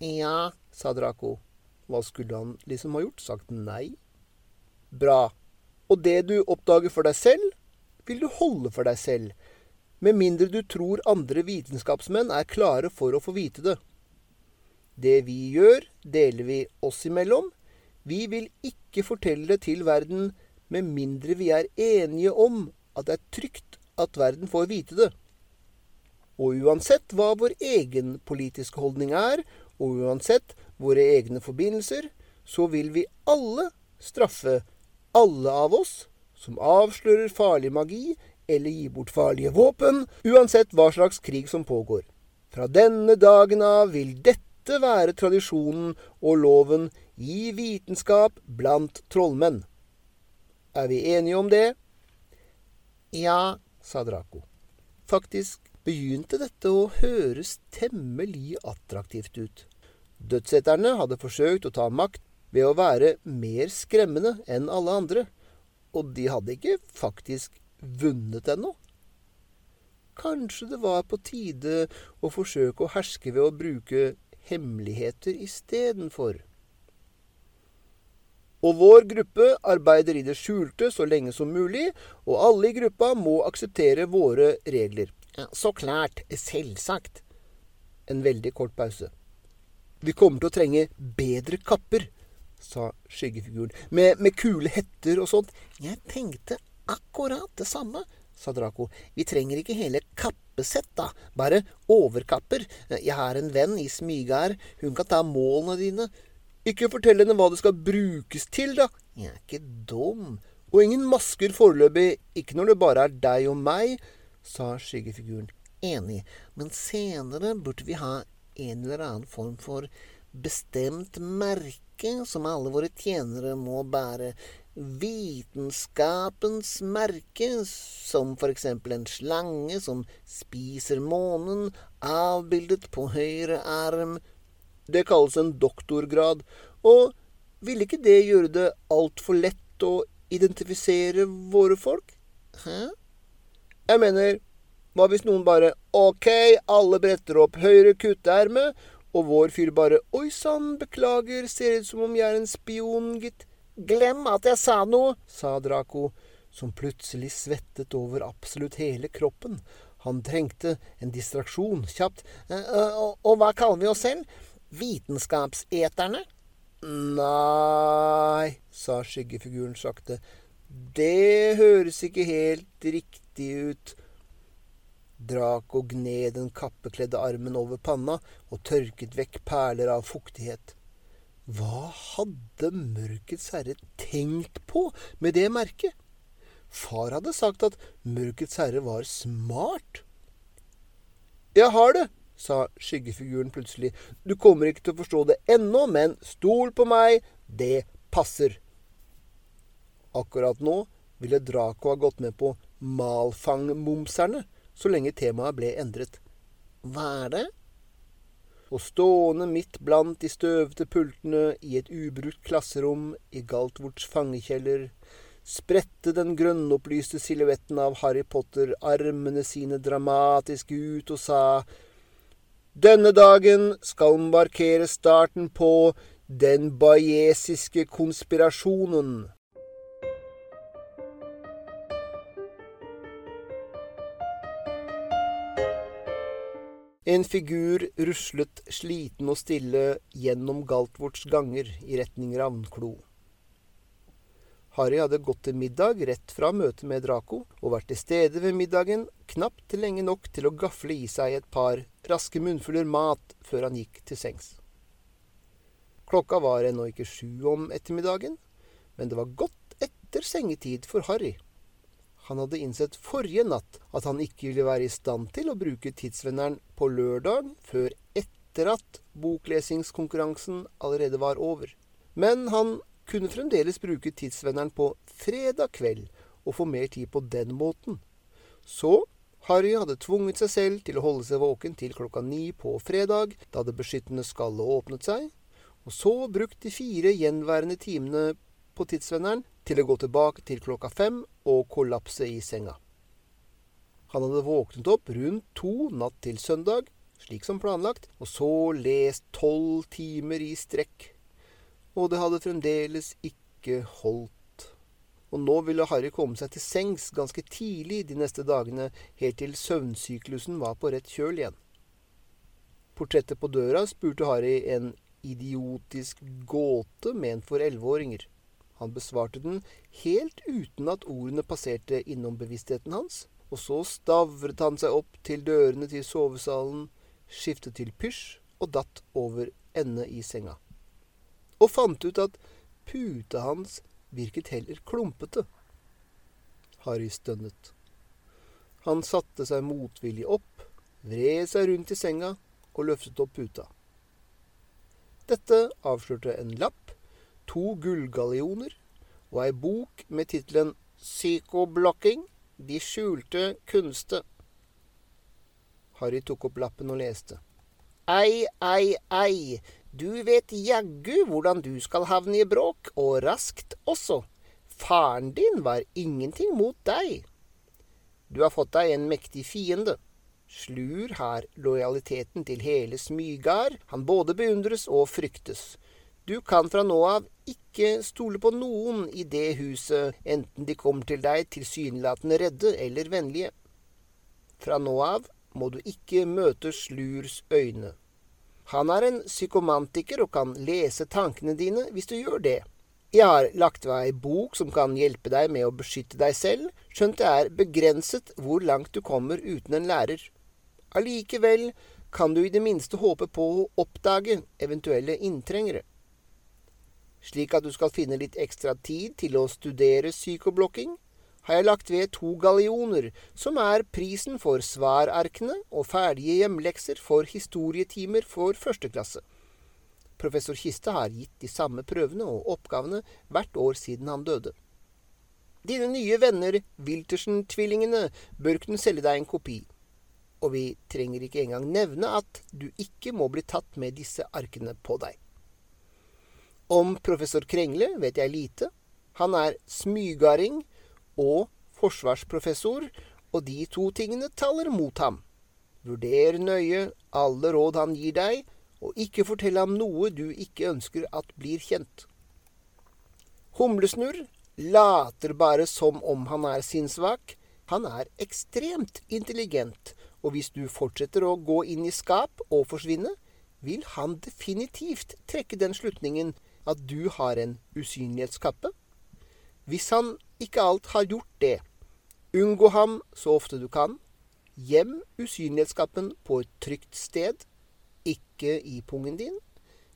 Ja, sa Draco. Hva skulle han liksom ha gjort? Sagt nei? Bra. Og det du oppdager for deg selv, vil du holde for deg selv. Med mindre du tror andre vitenskapsmenn er klare for å få vite det. Det vi gjør, deler vi oss imellom. Vi vil ikke fortelle det til verden med mindre vi er enige om at det er trygt at verden får vite det. Og uansett hva vår egen politiske holdning er, og uansett våre egne forbindelser, så vil vi alle straffe alle av oss som avslører farlig magi eller gi bort farlige våpen, uansett hva slags krig som pågår. Fra denne dagen av vil dette være tradisjonen og loven i vitenskap blant trollmenn. Er vi enige om det? Ja, sa Draco. Faktisk begynte dette å høres temmelig attraktivt ut. Dødseterne hadde forsøkt å ta makt ved å være mer skremmende enn alle andre, og de hadde ikke faktisk vunnet ennå. Kanskje det var på tide å forsøke å herske ved å bruke hemmeligheter istedenfor. Og vår gruppe arbeider i det skjulte så lenge som mulig, og alle i gruppa må akseptere våre regler. Så klart. Selvsagt. En veldig kort pause. Vi kommer til å trenge bedre kapper, sa skyggefiguren. Med, med kule hetter og sånt. Jeg tenkte akkurat det samme, sa Draco. Vi trenger ikke hele kappesett, da. Bare overkapper. Jeg har en venn i Smygard. Hun kan ta målene dine. Ikke fortell henne hva det skal brukes til, da. Jeg er ikke dum. Og ingen masker foreløpig, ikke når det bare er deg og meg, sa skyggefiguren. Enig, men senere burde vi ha en eller annen form for bestemt merke som alle våre tjenere må bære vitenskapens merke, som for eksempel en slange som spiser månen, avbildet på høyre arm. Det kalles en doktorgrad, og ville ikke det gjøre det altfor lett å identifisere våre folk? Hæ? Jeg mener, hva hvis noen bare Ok, alle bretter opp høyre kutteerme, og vår fyr bare Oi sann, beklager, ser ut som om jeg er en spion, gitt. Glem at jeg sa noe, sa Draco, som plutselig svettet over absolutt hele kroppen. Han trengte en distraksjon kjapt. Eh, og, og hva kaller vi oss selv? Vitenskapseterne? Nei, sa skyggefiguren sakte. Det høres ikke helt riktig ut. Draco gned den kappekledde armen over panna og tørket vekk perler av fuktighet. Hva hadde Mørkets herre tenkt på med det merket? Far hadde sagt at Mørkets herre var smart. Jeg har det, sa skyggefiguren plutselig. Du kommer ikke til å forstå det ennå, men stol på meg, det passer. Akkurat nå ville Draco ha gått med på Malfang-momserne, så lenge temaet ble endret. Hva er det? og stående midt blant de støvete pultene i et ubrukt klasserom i Galtvorts fangekjeller, spredte den grønnopplyste silhuetten av Harry Potter armene sine dramatisk ut og sa Denne dagen skal markere starten på den bajesiske konspirasjonen. En figur ruslet sliten og stille gjennom Galtvorts ganger i retning Ravnklo. Harry hadde gått til middag rett fra møtet med Draco, og vært til stede ved middagen knapt lenge nok til å gafle i seg et par raske munnfuller mat før han gikk til sengs. Klokka var ennå ikke sju om ettermiddagen, men det var godt etter sengetid for Harry. Han hadde innsett forrige natt at han ikke ville være i stand til å bruke Tidsvenneren på lørdag før etter at boklesingskonkurransen allerede var over. Men han kunne fremdeles bruke Tidsvenneren på fredag kveld og få mer tid på den måten. Så Harry hadde tvunget seg selv til å holde seg våken til klokka ni på fredag, da det beskyttende skallet åpnet seg, og så brukt de fire gjenværende timene på Tidsvenneren til å gå tilbake til klokka fem og kollapse i senga. Han hadde våknet opp rundt to natt til søndag, slik som planlagt, og så lest tolv timer i strekk. Og det hadde fremdeles ikke holdt. og nå ville Harry komme seg til sengs ganske tidlig de neste dagene, helt til søvnsyklusen var på rett kjøl igjen. Portrettet på døra spurte Harry en idiotisk gåte ment for elleveåringer. Han besvarte den helt uten at ordene passerte innom bevisstheten hans, og så stavret han seg opp til dørene til sovesalen, skiftet til pysj og datt over ende i senga. Og fant ut at puta hans virket heller klumpete. Harry stønnet. Han satte seg motvillig opp, vred seg rundt i senga og løftet opp puta. Dette avslørte en lapp, to gullgallioner og ei bok med tittelen Psykoblokking de skjulte kunste. Harry tok opp lappen og leste. Ei, ei, ei, du vet jaggu hvordan du skal havne i bråk, og raskt også. Faren din var ingenting mot deg. Du har fått deg en mektig fiende. Slur har lojaliteten til hele Smygard. Han både beundres og fryktes. Du kan fra nå av ikke stole på noen i det huset, enten de kommer til deg tilsynelatende redde eller vennlige. Fra nå av må du ikke møte Slurs øyne. Han er en psykomantiker og kan lese tankene dine hvis du gjør det. Jeg har lagt ved ei bok som kan hjelpe deg med å beskytte deg selv, skjønt det er begrenset hvor langt du kommer uten en lærer. Allikevel kan du i det minste håpe på å oppdage eventuelle inntrengere. Slik at du skal finne litt ekstra tid til å studere psykoblokking, har jeg lagt ved to gallioner, som er prisen for svararkene og ferdige hjemlekser for historietimer for første klasse. Professor Kiste har gitt de samme prøvene og oppgavene hvert år siden han døde. Dine nye venner, Wiltersen-tvillingene, bør kunne selge deg en kopi. Og vi trenger ikke engang nevne at du ikke må bli tatt med disse arkene på deg. Om professor Krengle vet jeg lite. Han er smygarding og forsvarsprofessor, og de to tingene taler mot ham. Vurder nøye alle råd han gir deg, og ikke fortell ham noe du ikke ønsker at blir kjent. Humlesnurr later bare som om han er sinnssvak. Han er ekstremt intelligent, og hvis du fortsetter å gå inn i skap og forsvinne, vil han definitivt trekke den slutningen at du har en usynlighetskappe. Hvis han ikke alt har gjort det. Unngå ham så ofte du kan. Gjem usynlighetskappen på et trygt sted, ikke i pungen din,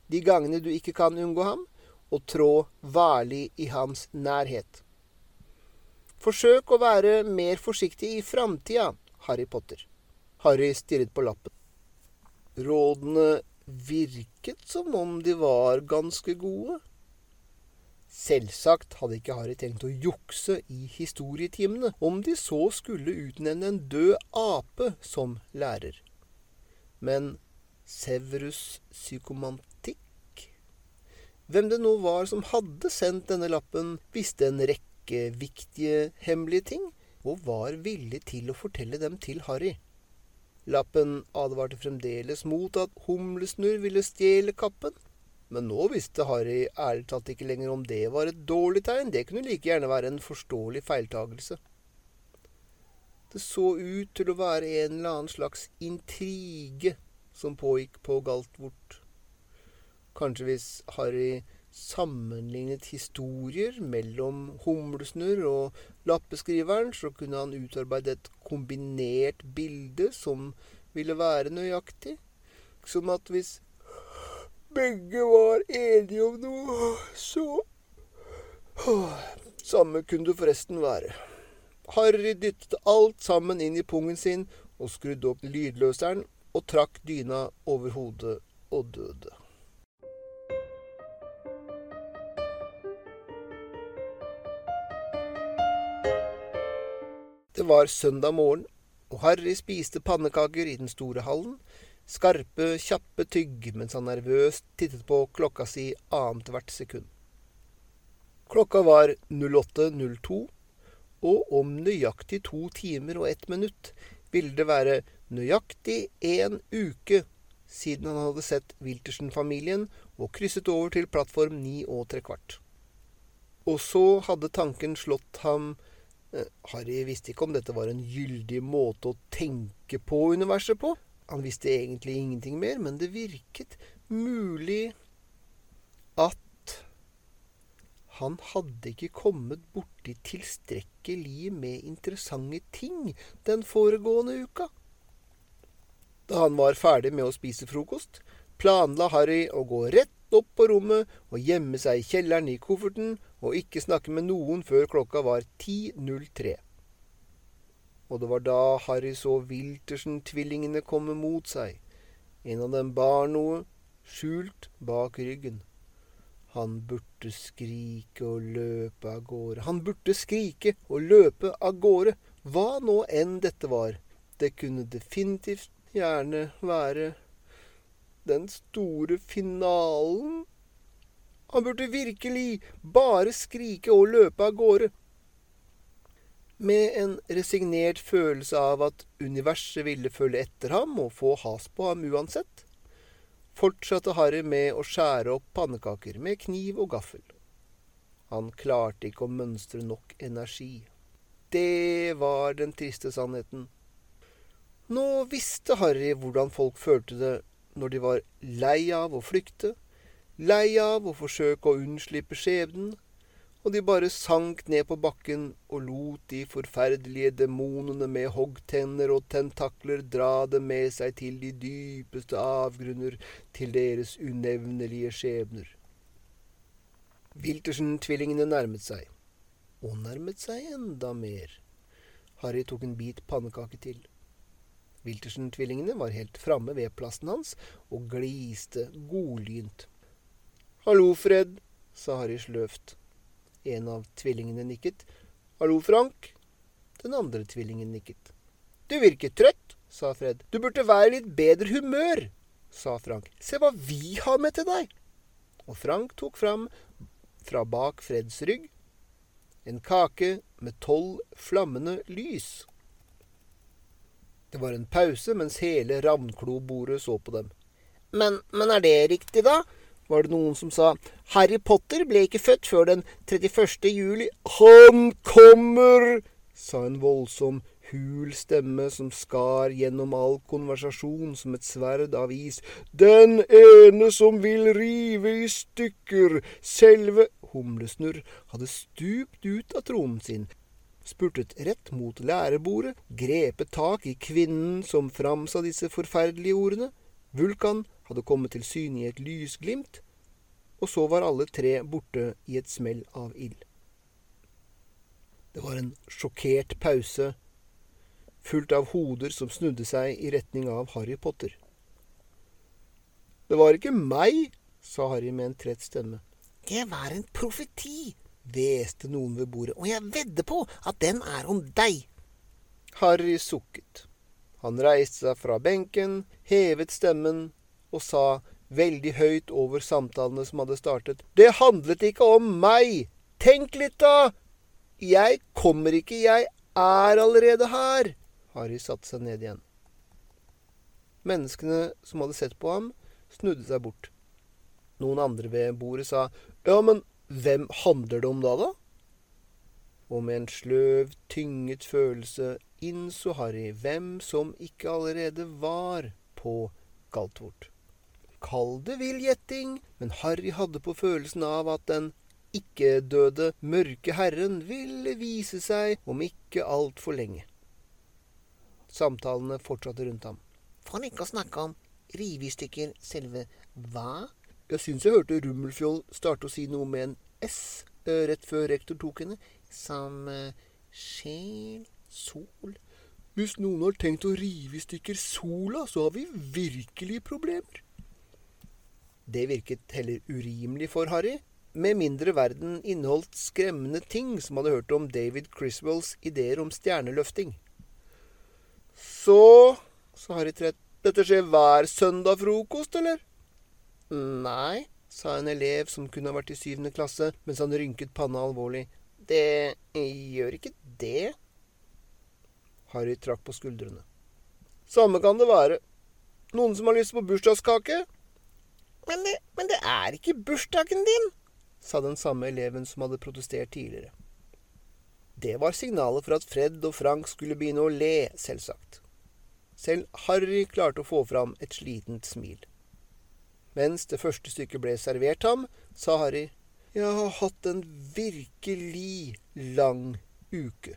de gangene du ikke kan unngå ham, og trå varlig i hans nærhet. Forsøk å være mer forsiktig i framtida, Harry Potter. Harry stirret på lappen. Rådene virket som om de var ganske gode. Selvsagt hadde ikke Harry tenkt å jukse i historietimene om de så skulle utnevne en død ape som lærer. Men Severus psykomantikk Hvem det nå var som hadde sendt denne lappen, visste en rekke viktige, hemmelige ting, og var villig til å fortelle dem til Harry. Lappen advarte fremdeles mot at Humlesnurr ville stjele kappen, men nå visste Harry ærlig talt ikke lenger om det var et dårlig tegn. Det kunne like gjerne være en forståelig feiltagelse. Det så ut til å være en eller annen slags intrige som pågikk på Galtvort. Kanskje hvis Harry sammenlignet historier mellom Humlesnurr og lappeskriveren, så kunne han utarbeide et kombinert bilde som ville være nøyaktig. Som at hvis begge var enige om noe, så Samme kunne det forresten være. Harry dyttet alt sammen inn i pungen sin og skrudde opp lydløseren og trakk dyna over hodet og døde. Det var søndag morgen, og Harry spiste pannekaker i den store hallen, Skarpe, kjappe tygg mens han nervøst tittet på klokka si annethvert sekund. Klokka var 08.02, og om nøyaktig to timer og ett minutt ville det være nøyaktig én uke siden han hadde sett Wiltersen-familien og krysset over til plattform ni og tre kvart. Og så hadde tanken slått ham Harry visste ikke om dette var en gyldig måte å tenke på universet på. Han visste egentlig ingenting mer, men det virket mulig at han hadde ikke kommet borti tilstrekkelig med interessante ting den foregående uka. Da han var ferdig med å spise frokost, planla Harry å gå rett opp på rommet og gjemme seg i kjelleren i kofferten og ikke snakke med noen før klokka var 10.03. Og det var da Harry så Wiltersen-tvillingene komme mot seg. En av dem bar noe, skjult bak ryggen. Han burde skrike og løpe av gårde. Han burde skrike og løpe av gårde, hva nå enn dette var. Det kunne definitivt gjerne være den store finalen. Han burde virkelig bare skrike og løpe av gårde. Med en resignert følelse av at universet ville følge etter ham og få has på ham uansett, fortsatte Harry med å skjære opp pannekaker med kniv og gaffel. Han klarte ikke å mønstre nok energi. Det var den triste sannheten. Nå visste Harry hvordan folk følte det når de var lei av å flykte, lei av å forsøke å unnslippe skjebnen, og de bare sank ned på bakken og lot de forferdelige demonene med hoggtenner og tentakler dra dem med seg til de dypeste avgrunner, til deres unevnelige skjebner. Wiltersen-tvillingene nærmet seg, og nærmet seg enda mer. Harry tok en bit pannekake til. Wiltersen-tvillingene var helt framme ved plassen hans og gliste godlynt. Hallo, Fred, sa Harry sløvt. En av tvillingene nikket. Hallo, Frank? Den andre tvillingen nikket. Du virker trøtt, sa Fred. Du burde være i litt bedre humør, sa Frank. Se hva vi har med til deg. Og Frank tok fram, fra bak Freds rygg, en kake med tolv flammende lys. Det var en pause mens hele Ravnklo-bordet så på dem. Men, men er det riktig, da? var det noen som sa. Harry Potter ble ikke født før den 31. juli. Han kommer! sa en voldsom, hul stemme som skar gjennom all konversasjon som et sverd av is. Den ene som vil rive i stykker selve Humlesnurr hadde stupt ut av tronen sin, spurtet rett mot lærebordet, grepet tak i kvinnen som framsa disse forferdelige ordene. Vulkan hadde kommet til syne i et lysglimt, og så var alle tre borte i et smell av ild. Det var en sjokkert pause, fullt av hoder som snudde seg i retning av Harry Potter. Det var ikke meg, sa Harry med en trett stemme. Det var en profeti, hveste noen ved bordet, og jeg vedder på at den er om deg. Harry sukket. Han reiste seg fra benken, hevet stemmen og sa veldig høyt over samtalene som hadde startet. Det handlet ikke om meg! Tenk litt, da! Jeg kommer ikke, jeg er allerede her! Harry satte seg ned igjen. Menneskene som hadde sett på ham, snudde seg bort. Noen andre ved bordet sa ja, men hvem handler det om da, da? Og med en sløv, tynget følelse innså Harry hvem som ikke allerede var på Galtvort. Kall det vill gjetting, men Harry hadde på følelsen av at den ikke-døde mørke herren ville vise seg om ikke altfor lenge. Samtalene fortsatte rundt ham. For ikke å snakke om rive i stykker selve hva? Jeg syns jeg hørte Rummelfjoll starte å si noe med en S eh, rett før rektor tok henne. Som uh, sjel, sol Hvis noen har tenkt å rive i stykker sola, så har vi virkelig problemer. Det virket heller urimelig for Harry, med mindre verden inneholdt skremmende ting som hadde hørt om David Criswells ideer om stjerneløfting. Så, sa Harry trett, dette skjer hver søndag frokost, eller? Nei, sa en elev som kunne ha vært i syvende klasse, mens han rynket panna alvorlig. Det gjør ikke det. Harry trakk på skuldrene. Samme kan det være. Noen som har lyst på bursdagskake? Men det, men det er ikke bursdagen din, sa den samme eleven som hadde protestert tidligere. Det var signalet for at Fred og Frank skulle begynne å le, selvsagt. Selv Harry klarte å få fram et slitent smil. Mens det første stykket ble servert ham, sa Harry, Jeg har hatt en virkelig lang uke.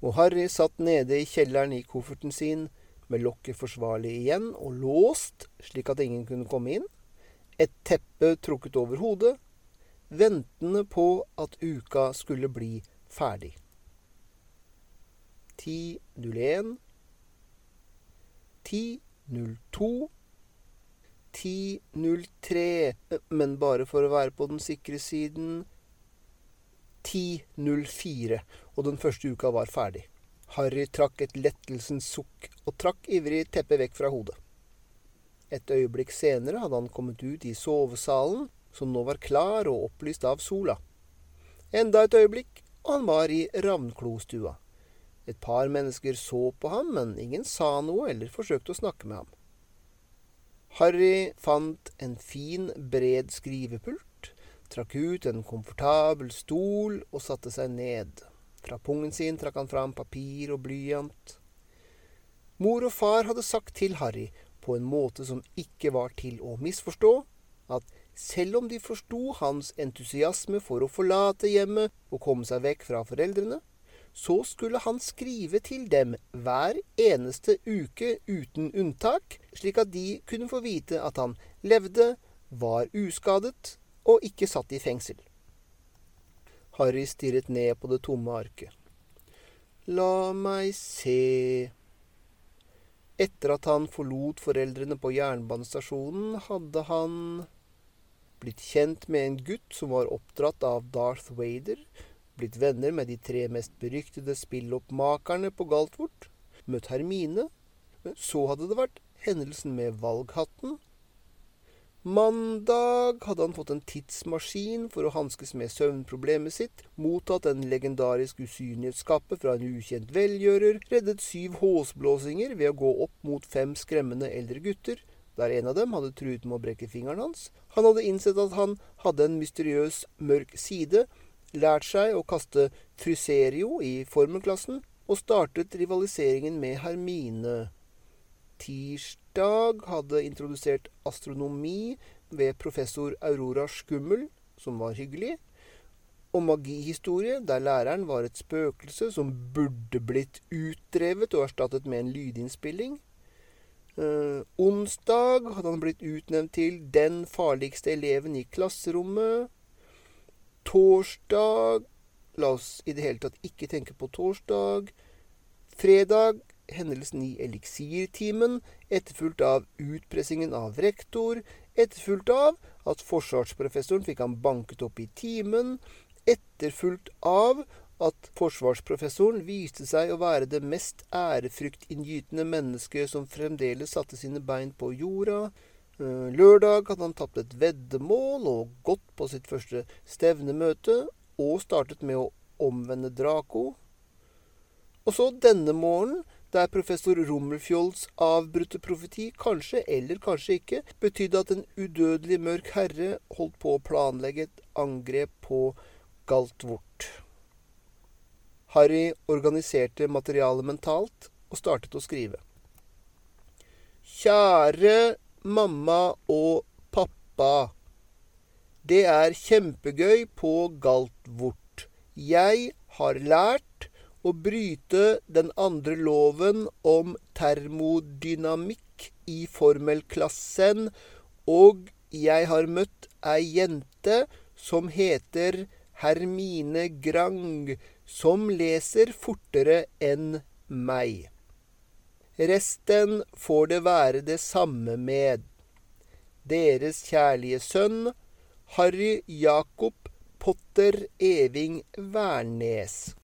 Og Harry satt nede i kjelleren i kofferten sin med lokket forsvarlig igjen og låst slik at ingen kunne komme inn, et teppe trukket over hodet, ventende på at uka skulle bli ferdig. 10.01 10.02 10.03 Men bare for å være på den sikre siden 10.04, og den første uka var ferdig. Harry trakk et lettelsens sukk og trakk ivrig teppet vekk fra hodet. Et øyeblikk senere hadde han kommet ut i sovesalen, som nå var klar og opplyst av sola. Enda et øyeblikk, og han var i ravnklostua. Et par mennesker så på ham, men ingen sa noe eller forsøkte å snakke med ham. Harry fant en fin, bred skrivepult, trakk ut en komfortabel stol og satte seg ned. Fra pungen sin trakk han fram papir og blyant. Mor og far hadde sagt til Harry, på en måte som ikke var til å misforstå, at selv om de forsto hans entusiasme for å forlate hjemmet og komme seg vekk fra foreldrene, så skulle han skrive til dem hver eneste uke uten unntak, slik at de kunne få vite at han levde, var uskadet og ikke satt i fengsel. Harry stirret ned på det tomme arket. La meg se Etter at han forlot foreldrene på jernbanestasjonen, hadde han blitt kjent med en gutt som var oppdratt av Darth Vader, blitt venner med de tre mest beryktede spilloppmakerne på Galtvort, møtt Hermine, men så hadde det vært hendelsen med valghatten, Mandag hadde han fått en tidsmaskin for å hanskes med søvnproblemet sitt, mottatt en legendarisk usynlighetskappe fra en ukjent velgjører, reddet syv håsblåsinger ved å gå opp mot fem skremmende eldre gutter, der en av dem hadde truet med å brekke fingeren hans. Han hadde innsett at han hadde en mysteriøs, mørk side, lært seg å kaste fryserio i formelklassen, og startet rivaliseringen med Hermine tirsdag hadde introdusert astronomi ved professor Aurora Skummel, som var hyggelig, og magihistorie, der læreren var et spøkelse som burde blitt utdrevet og erstattet med en lydinnspilling. Eh, onsdag hadde han blitt utnevnt til den farligste eleven i klasserommet. Torsdag La oss i det hele tatt ikke tenke på torsdag. Fredag hendelsen i eliksirtimen, etterfulgt av utpressingen av rektor, etterfulgt av at forsvarsprofessoren fikk ham banket opp i timen, etterfulgt av at forsvarsprofessoren viste seg å være det mest ærefryktinngytende mennesket som fremdeles satte sine bein på jorda. Eh, lørdag hadde han tapt et veddemål og gått på sitt første stevnemøte, og startet med å omvende Draco. Og så denne morgenen der professor Rummelfjolds avbrutte profeti kanskje, eller kanskje ikke, betydde at en udødelig mørk herre holdt på å planlegge et angrep på Galtvort. Harry organiserte materialet mentalt og startet å skrive. Kjære mamma og pappa. Det er kjempegøy på Galtvort. Jeg har lært å bryte den andre loven om termodynamikk i formelklassen, og jeg har møtt ei jente som heter Hermine Grang, som leser fortere enn meg. Resten får det være det samme med. Deres kjærlige sønn Harry Jakob Potter Eving Wærnes.